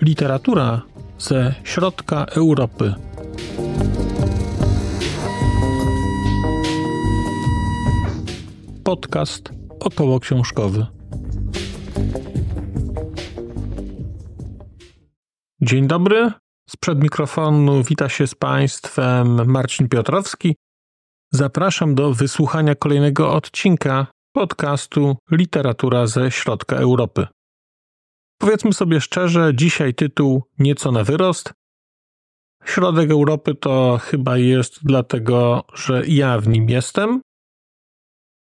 Literatura ze środka Europy. Podcast około książkowy. Dzień dobry. Sprzed mikrofonu wita się z Państwem Marcin Piotrowski. Zapraszam do wysłuchania kolejnego odcinka podcastu Literatura ze środka Europy. Powiedzmy sobie szczerze, dzisiaj tytuł nieco na wyrost. Środek Europy to chyba jest dlatego, że ja w nim jestem,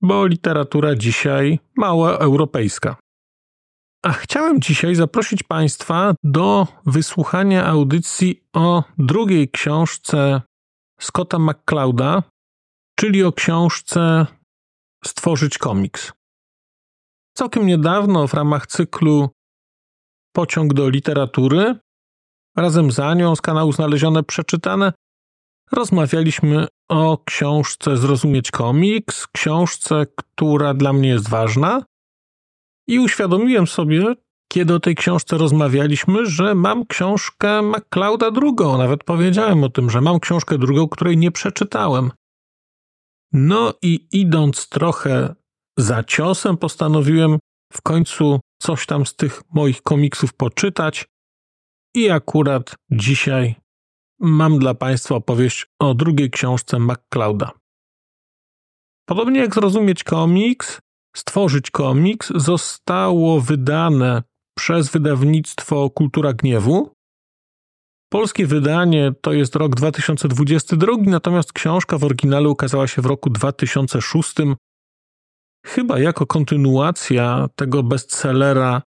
bo literatura dzisiaj mało europejska. A chciałem dzisiaj zaprosić Państwa do wysłuchania audycji o drugiej książce Scotta McClouda, czyli o książce Stworzyć komiks. Całkiem niedawno w ramach cyklu Pociąg do literatury, razem za nią z kanału Znalezione Przeczytane, rozmawialiśmy o książce Zrozumieć komiks, książce, która dla mnie jest ważna. I uświadomiłem sobie, kiedy o tej książce rozmawialiśmy, że mam książkę MacLeoda drugą. Nawet powiedziałem o tym, że mam książkę drugą, której nie przeczytałem. No i idąc trochę za ciosem, postanowiłem w końcu coś tam z tych moich komiksów poczytać. I akurat dzisiaj mam dla Państwa opowieść o drugiej książce MacLeoda. Podobnie jak zrozumieć komiks, stworzyć komiks zostało wydane przez wydawnictwo Kultura Gniewu. Polskie wydanie to jest rok 2022, natomiast książka w oryginale ukazała się w roku 2006, chyba jako kontynuacja tego bestsellera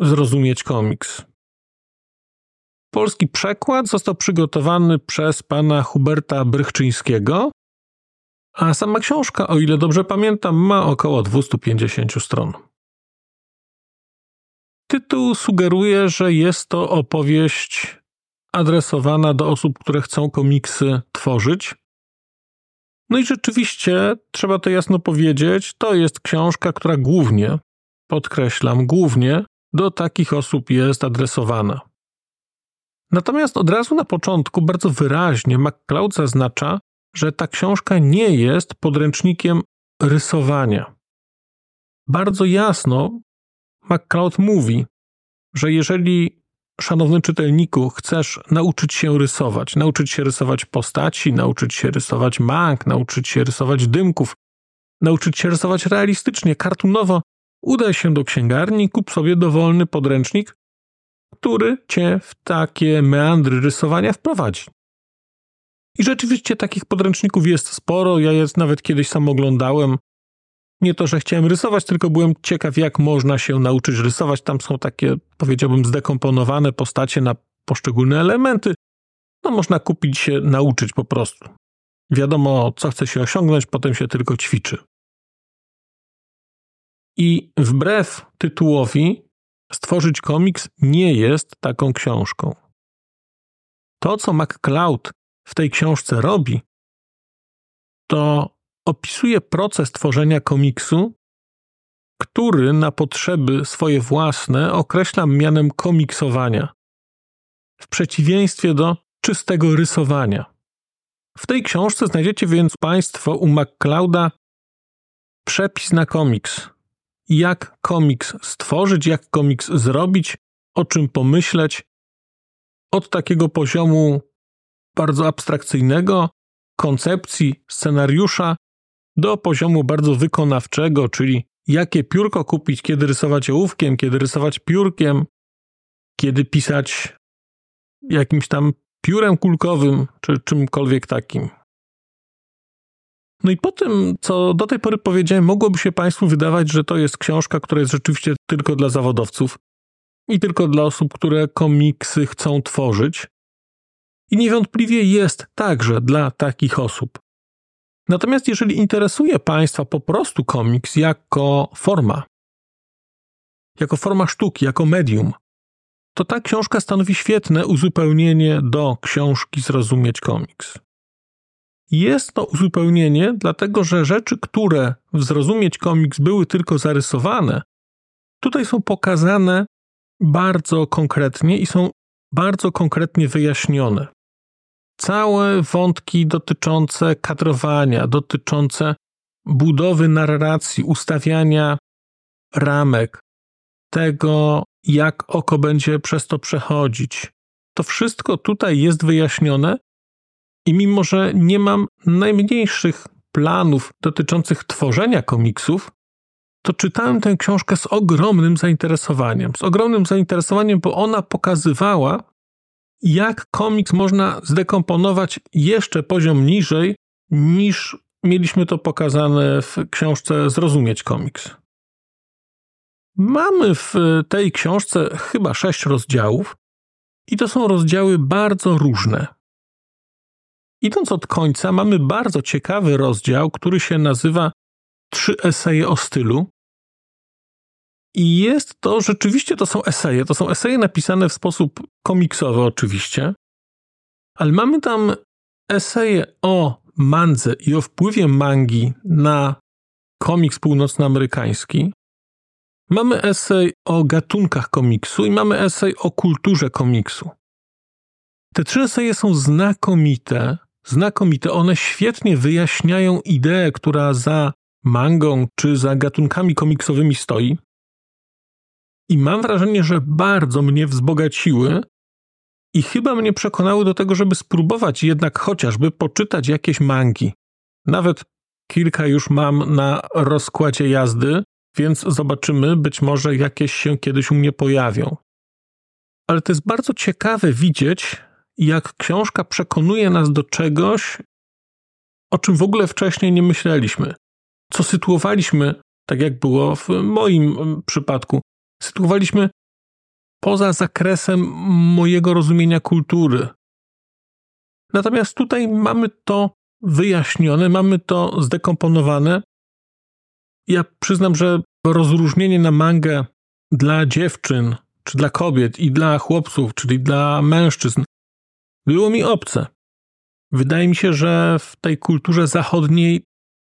Zrozumieć komiks. Polski przekład został przygotowany przez pana Huberta Brychczyńskiego, a sama książka, o ile dobrze pamiętam, ma około 250 stron. Tytuł sugeruje, że jest to opowieść adresowana do osób, które chcą komiksy tworzyć. No i rzeczywiście, trzeba to jasno powiedzieć, to jest książka, która głównie, podkreślam, głównie do takich osób jest adresowana. Natomiast od razu na początku bardzo wyraźnie MacLeod zaznacza, że ta książka nie jest podręcznikiem rysowania. Bardzo jasno MacLeod mówi, że jeżeli, szanowny czytelniku, chcesz nauczyć się rysować, nauczyć się rysować postaci, nauczyć się rysować mang, nauczyć się rysować dymków, nauczyć się rysować realistycznie, kartunowo, udaj się do księgarni, kup sobie dowolny podręcznik, który cię w takie meandry rysowania wprowadzi. I rzeczywiście takich podręczników jest sporo. Ja je nawet kiedyś sam oglądałem. Nie to, że chciałem rysować, tylko byłem ciekaw, jak można się nauczyć rysować. Tam są takie, powiedziałbym, zdekomponowane postacie na poszczególne elementy. No, można kupić się, nauczyć po prostu. Wiadomo, co chce się osiągnąć, potem się tylko ćwiczy. I wbrew tytułowi, stworzyć komiks nie jest taką książką. To, co MacCloud w tej książce robi, to opisuje proces tworzenia komiksu, który na potrzeby swoje własne określa mianem komiksowania, w przeciwieństwie do czystego rysowania. W tej książce znajdziecie więc Państwo u MacClouda przepis na komiks. Jak komiks stworzyć, jak komiks zrobić, o czym pomyśleć, od takiego poziomu bardzo abstrakcyjnego, koncepcji, scenariusza, do poziomu bardzo wykonawczego, czyli jakie piórko kupić, kiedy rysować ołówkiem, kiedy rysować piórkiem, kiedy pisać jakimś tam piórem kulkowym, czy czymkolwiek takim. No i po tym, co do tej pory powiedziałem, mogłoby się Państwu wydawać, że to jest książka, która jest rzeczywiście tylko dla zawodowców i tylko dla osób, które komiksy chcą tworzyć i niewątpliwie jest także dla takich osób. Natomiast jeżeli interesuje Państwa po prostu komiks jako forma, jako forma sztuki, jako medium, to ta książka stanowi świetne uzupełnienie do książki Zrozumieć komiks. jest to uzupełnienie, dlatego że rzeczy, które w zrozumieć komiks były tylko zarysowane, tutaj są pokazane bardzo konkretnie i są bardzo konkretnie wyjaśnione. Całe wątki dotyczące kadrowania, dotyczące budowy narracji, ustawiania ramek, tego, jak oko będzie przez to przechodzić. To wszystko tutaj jest wyjaśnione i mimo, że nie mam najmniejszych planów dotyczących tworzenia komiksów, to czytałem tę książkę z ogromnym zainteresowaniem. Z ogromnym zainteresowaniem, bo ona pokazywała, jak komiks można zdekomponować jeszcze poziom niżej, niż mieliśmy to pokazane w książce Zrozumieć komiks. Mamy w tej książce chyba sześć rozdziałów, i to są rozdziały bardzo różne. Idąc od końca, mamy bardzo ciekawy rozdział, który się nazywa Trzy eseje o stylu. I jest to rzeczywiście to są eseje. To są eseje napisane w sposób komiksowy, oczywiście, ale mamy tam eseje o mandze i o wpływie mangi na komiks północnoamerykański. Mamy esej o gatunkach komiksu i mamy esej o kulturze komiksu. Te trzy eseje są znakomite, znakomite. One świetnie wyjaśniają ideę, która za mangą czy za gatunkami komiksowymi stoi. I mam wrażenie, że bardzo mnie wzbogaciły i chyba mnie przekonały do tego, żeby spróbować jednak chociażby poczytać jakieś mangi. Nawet kilka już mam na rozkładzie jazdy, więc zobaczymy, być może jakieś się kiedyś u mnie pojawią. Ale to jest bardzo ciekawe widzieć, jak książka przekonuje nas do czegoś, o czym w ogóle wcześniej nie myśleliśmy. Co sytuowaliśmy, tak jak było w moim przypadku, sytuowaliśmy poza zakresem mojego rozumienia kultury. Natomiast tutaj mamy to wyjaśnione, mamy to zdekomponowane. Ja przyznam, że rozróżnienie na mangę dla dziewczyn, czy dla kobiet i dla chłopców, czyli dla mężczyzn, było mi obce. Wydaje mi się, że w tej kulturze zachodniej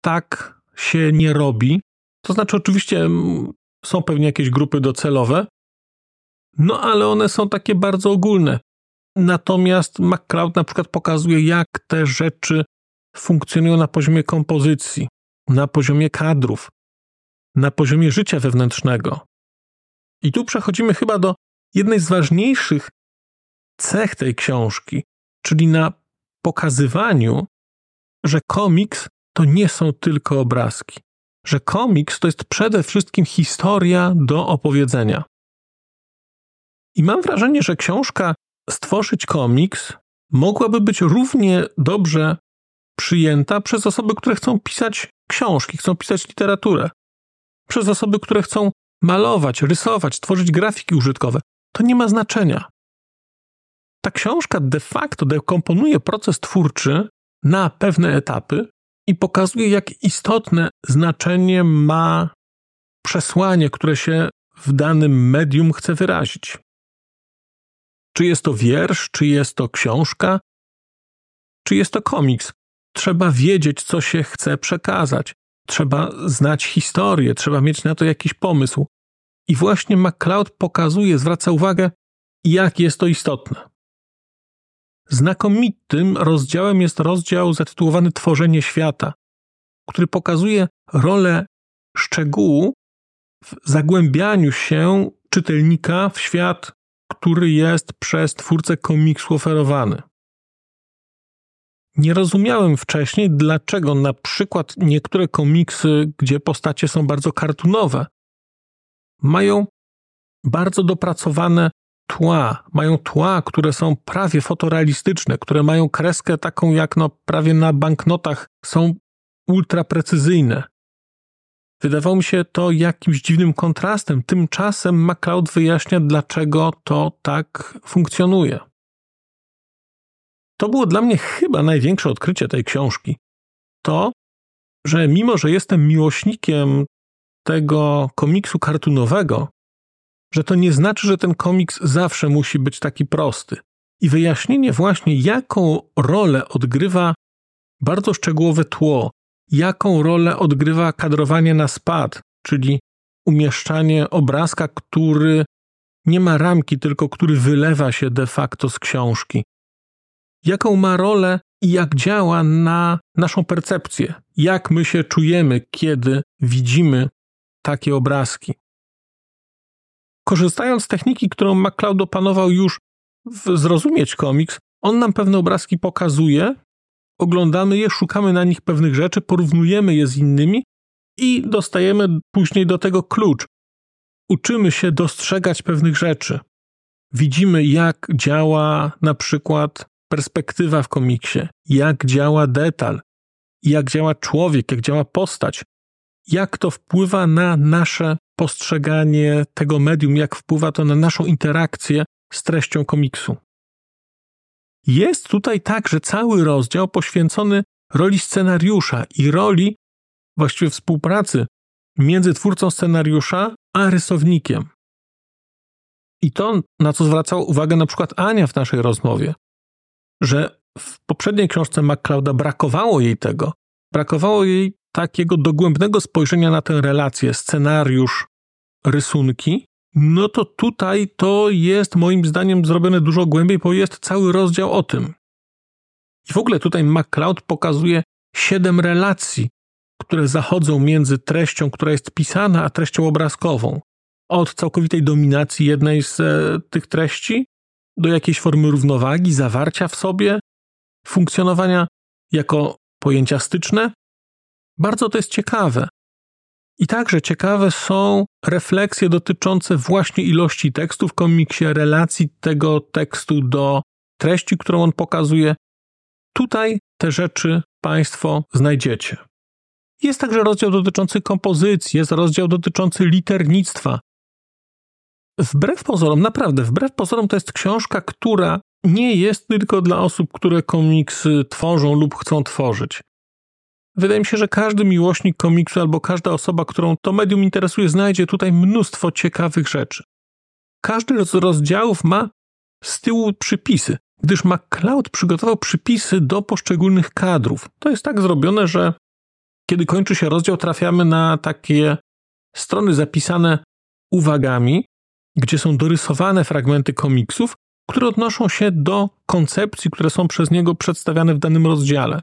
tak się nie robi. To znaczy, oczywiście są pewnie jakieś grupy docelowe, no ale one są takie bardzo ogólne. Natomiast McCloud na przykład pokazuje, jak te rzeczy funkcjonują na poziomie kompozycji, na poziomie kadrów, na poziomie życia wewnętrznego. I tu przechodzimy chyba do jednej z ważniejszych cech tej książki, czyli na pokazywaniu, że komiks to nie są tylko obrazki, że komiks to jest przede wszystkim historia do opowiedzenia. I mam wrażenie, że książka Stworzyć komiks mogłaby być równie dobrze przyjęta przez osoby, które chcą pisać książki, chcą pisać literaturę, przez osoby, które chcą malować, rysować, tworzyć grafiki użytkowe. To nie ma znaczenia. Ta książka de facto dekomponuje proces twórczy na pewne etapy i pokazuje, jak istotne znaczenie ma przesłanie, które się w danym medium chce wyrazić. Czy jest to wiersz, czy jest to książka, czy jest to komiks. Trzeba wiedzieć, co się chce przekazać. Trzeba znać historię, trzeba mieć na to jakiś pomysł. I właśnie MacLeod pokazuje, zwraca uwagę, jak jest to istotne. Znakomitym rozdziałem jest rozdział zatytułowany Tworzenie świata, który pokazuje rolę szczegółu w zagłębianiu się czytelnika w świat, który jest przez twórcę komiksu oferowany. Nie rozumiałem wcześniej, dlaczego na przykład niektóre komiksy, gdzie postacie są bardzo kartunowe, mają bardzo dopracowane tła, mają tła, które są prawie fotorealistyczne, które mają kreskę taką jak no prawie na banknotach, są ultra precyzyjne. Wydawało mi się to jakimś dziwnym kontrastem. Tymczasem MacLeod wyjaśnia, dlaczego to tak funkcjonuje. To było dla mnie chyba największe odkrycie tej książki. To, że mimo, że jestem miłośnikiem tego komiksu kartunowego, że to nie znaczy, że ten komiks zawsze musi być taki prosty. I wyjaśnienie właśnie, jaką rolę odgrywa bardzo szczegółowe tło, jaką rolę odgrywa kadrowanie na spad, czyli umieszczanie obrazka, który nie ma ramki, tylko który wylewa się de facto z książki. Jaką ma rolę i jak działa na naszą percepcję, jak my się czujemy, kiedy widzimy takie obrazki. Korzystając z techniki, którą MacLeod opanował już w Zrozumieć Komiks, on nam pewne obrazki pokazuje, oglądamy je, szukamy na nich pewnych rzeczy, porównujemy je z innymi i dostajemy później do tego klucz. Uczymy się dostrzegać pewnych rzeczy. Widzimy, jak działa na przykład perspektywa w komiksie, jak działa detal, jak działa człowiek, jak działa postać, jak to wpływa na nasze postrzeganie tego medium, jak wpływa to na naszą interakcję z treścią komiksu. Jest tutaj także cały rozdział poświęcony roli scenariusza i roli właściwie współpracy między twórcą scenariusza a rysownikiem. I to, na co zwracała uwagę na przykład Ania w naszej rozmowie, że w poprzedniej książce MacLeoda brakowało jej tego. Brakowało jej takiego dogłębnego spojrzenia na tę relację, scenariusz, rysunki, no to tutaj to jest moim zdaniem zrobione dużo głębiej, bo jest cały rozdział o tym. I w ogóle tutaj MacLeod pokazuje siedem relacji, które zachodzą między treścią, która jest pisana, a treścią obrazkową. Od całkowitej dominacji jednej z e, tych treści do jakiejś formy równowagi, zawarcia w sobie, funkcjonowania jako pojęcia styczne. Bardzo to jest ciekawe. I także ciekawe są refleksje dotyczące właśnie ilości tekstu w komiksie, relacji tego tekstu do treści, którą on pokazuje. Tutaj te rzeczy Państwo znajdziecie. Jest także rozdział dotyczący kompozycji, jest rozdział dotyczący liternictwa. Wbrew pozorom, naprawdę, wbrew pozorom to jest książka, która nie jest tylko dla osób, które komiksy tworzą lub chcą tworzyć. Wydaje mi się, że każdy miłośnik komiksu albo każda osoba, którą to medium interesuje, znajdzie tutaj mnóstwo ciekawych rzeczy. Każdy z rozdziałów ma z tyłu przypisy, gdyż MacLeod przygotował przypisy do poszczególnych kadrów. To jest tak zrobione, że kiedy kończy się rozdział, trafiamy na takie strony zapisane uwagami, gdzie są dorysowane fragmenty komiksów, które odnoszą się do koncepcji, które są przez niego przedstawiane w danym rozdziale.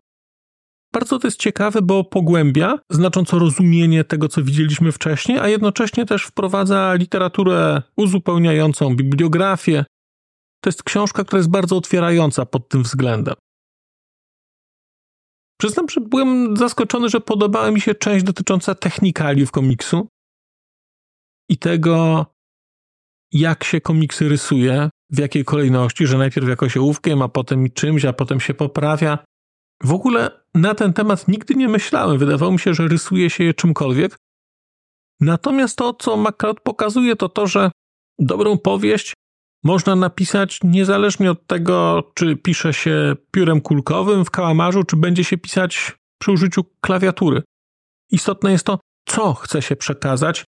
Bardzo to jest ciekawe, bo pogłębia znacząco rozumienie tego, co widzieliśmy wcześniej, a jednocześnie też wprowadza literaturę uzupełniającą, bibliografię. To jest książka, która jest bardzo otwierająca pod tym względem. Przyznam, że byłem zaskoczony, że podobała mi się część dotycząca technikaliów komiksu i tego, jak się komiksy rysuje, w jakiej kolejności, że najpierw jakoś ołówkiem, a potem czymś, a potem się poprawia. W ogóle na ten temat nigdy nie myślałem. Wydawało mi się, że rysuje się je czymkolwiek. Natomiast to, co McCloud pokazuje, to to, że dobrą powieść można napisać niezależnie od tego, czy pisze się piórem kulkowym w kałamarzu, czy będzie się pisać przy użyciu klawiatury. Istotne jest to, co chce się przekazać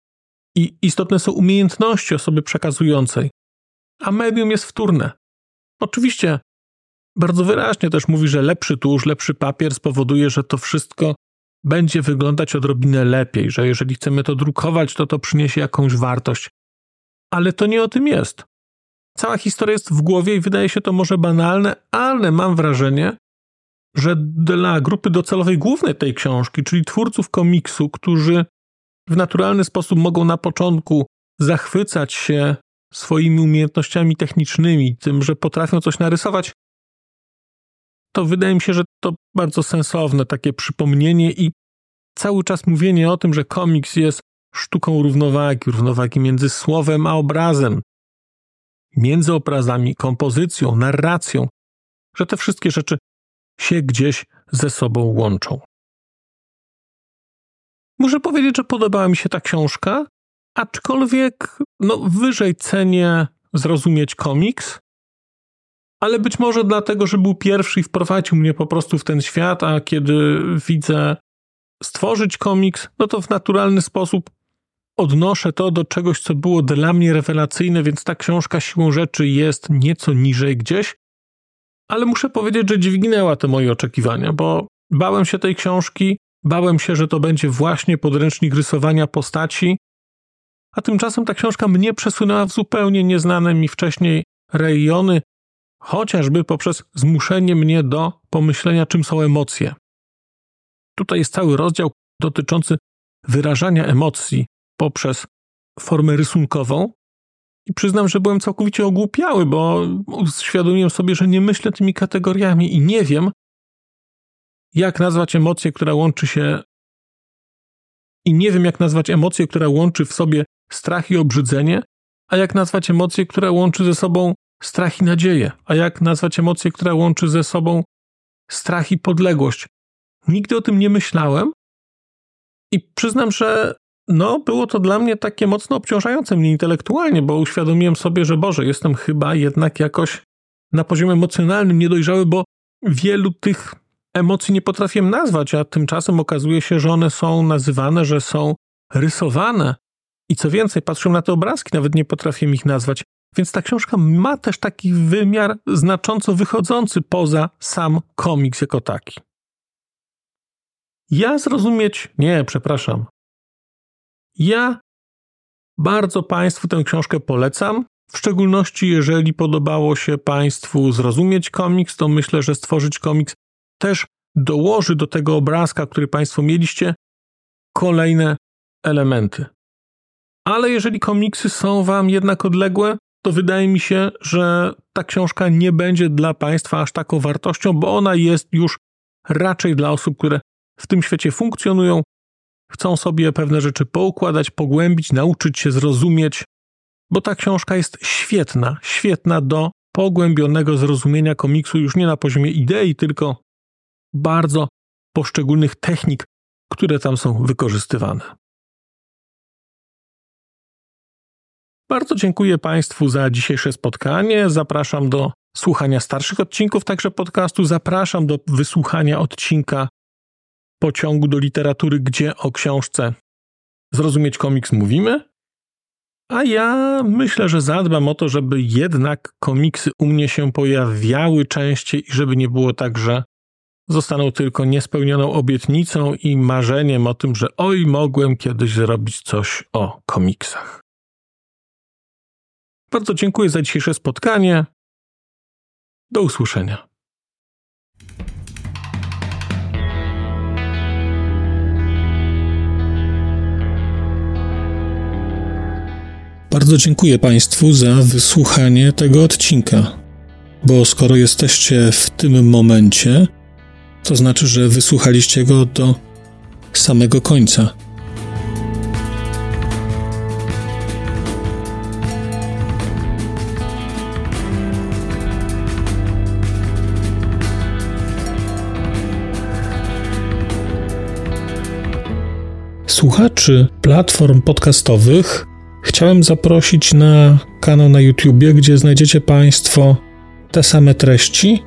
i istotne są umiejętności osoby przekazującej. A medium jest wtórne. Oczywiście bardzo wyraźnie też mówi, że lepszy tusz, lepszy papier spowoduje, że to wszystko będzie wyglądać odrobinę lepiej, że jeżeli chcemy to drukować, to to przyniesie jakąś wartość. Ale to nie o tym jest. Cała historia jest w głowie i wydaje się to może banalne, ale mam wrażenie, że dla grupy docelowej głównej tej książki, czyli twórców komiksu, którzy w naturalny sposób mogą na początku zachwycać się swoimi umiejętnościami technicznymi, tym, że potrafią coś narysować, to wydaje mi się, że to bardzo sensowne takie przypomnienie i cały czas mówienie o tym, że komiks jest sztuką równowagi, równowagi między słowem a obrazem, między obrazami, kompozycją, narracją, że te wszystkie rzeczy się gdzieś ze sobą łączą. Muszę powiedzieć, że podobała mi się ta książka, aczkolwiek no, wyżej cenię zrozumieć komiks, ale być może dlatego, że był pierwszy i wprowadził mnie po prostu w ten świat, a kiedy widzę stworzyć komiks, no to w naturalny sposób odnoszę to do czegoś, co było dla mnie rewelacyjne, więc ta książka siłą rzeczy jest nieco niżej gdzieś, ale muszę powiedzieć, że dźwignęła te moje oczekiwania, bo Bałem się tej książki, bałem się, że to będzie właśnie podręcznik rysowania postaci, a tymczasem ta książka mnie przesunęła w zupełnie nieznane mi wcześniej rejony, chociażby poprzez zmuszenie mnie do pomyślenia, czym są emocje. Tutaj jest cały rozdział dotyczący wyrażania emocji poprzez formę rysunkową. I przyznam, że byłem całkowicie ogłupiały, bo uświadomiłem sobie, że nie myślę tymi kategoriami i nie wiem, jak nazwać emocję, która łączy się. I nie wiem, jak nazwać emocję, która łączy w sobie strach i obrzydzenie, a jak nazwać emocję, która łączy ze sobą strach i nadzieję, a jak nazwać emocję, która łączy ze sobą strach i podległość. Nigdy o tym nie myślałem i przyznam, że no, było to dla mnie takie mocno obciążające mnie intelektualnie, bo uświadomiłem sobie, że Boże, jestem chyba jednak jakoś na poziomie emocjonalnym niedojrzały, bo wielu tych emocji nie potrafię nazwać, a tymczasem okazuje się, że one są nazywane, że są rysowane. I co więcej, patrzę na te obrazki, nawet nie potrafię ich nazwać. Więc ta książka ma też taki wymiar znacząco wychodzący poza sam komiks jako taki. Ja zrozumieć, nie, przepraszam. Ja bardzo Państwu tę książkę polecam. W szczególności, jeżeli podobało się Państwu zrozumieć komiks, to myślę, że stworzyć komiks też dołoży do tego obrazka, który Państwo mieliście, kolejne elementy. Ale jeżeli komiksy są Wam jednak odległe, to wydaje mi się, że ta książka nie będzie dla Państwa aż taką wartością, bo ona jest już raczej dla osób, które w tym świecie funkcjonują, chcą sobie pewne rzeczy poukładać, pogłębić, nauczyć się zrozumieć, bo ta książka jest świetna, świetna do pogłębionego zrozumienia komiksu już nie na poziomie idei, tylko bardzo poszczególnych technik, które tam są wykorzystywane. Bardzo dziękuję Państwu za dzisiejsze spotkanie. Zapraszam do słuchania starszych odcinków także podcastu. Zapraszam do wysłuchania odcinka pociągu do literatury, gdzie o książce Zrozumieć komiks mówimy. A ja myślę, że zadbam o to, żeby jednak komiksy u mnie się pojawiały częściej i żeby nie było tak, że zostaną tylko niespełnioną obietnicą i marzeniem o tym, że oj, mogłem kiedyś zrobić coś o komiksach. Bardzo dziękuję za dzisiejsze spotkanie. Do usłyszenia. Bardzo dziękuję Państwu za wysłuchanie tego odcinka, bo skoro jesteście w tym momencie, to znaczy, że wysłuchaliście go do samego końca. Słuchaczy platform podcastowych chciałem zaprosić na kanał na YouTubie, gdzie znajdziecie Państwo te same treści,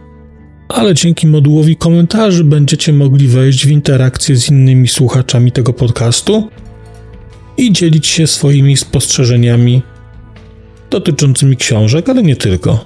ale dzięki modułowi komentarzy będziecie mogli wejść w interakcję z innymi słuchaczami tego podcastu i dzielić się swoimi spostrzeżeniami dotyczącymi książek, ale nie tylko.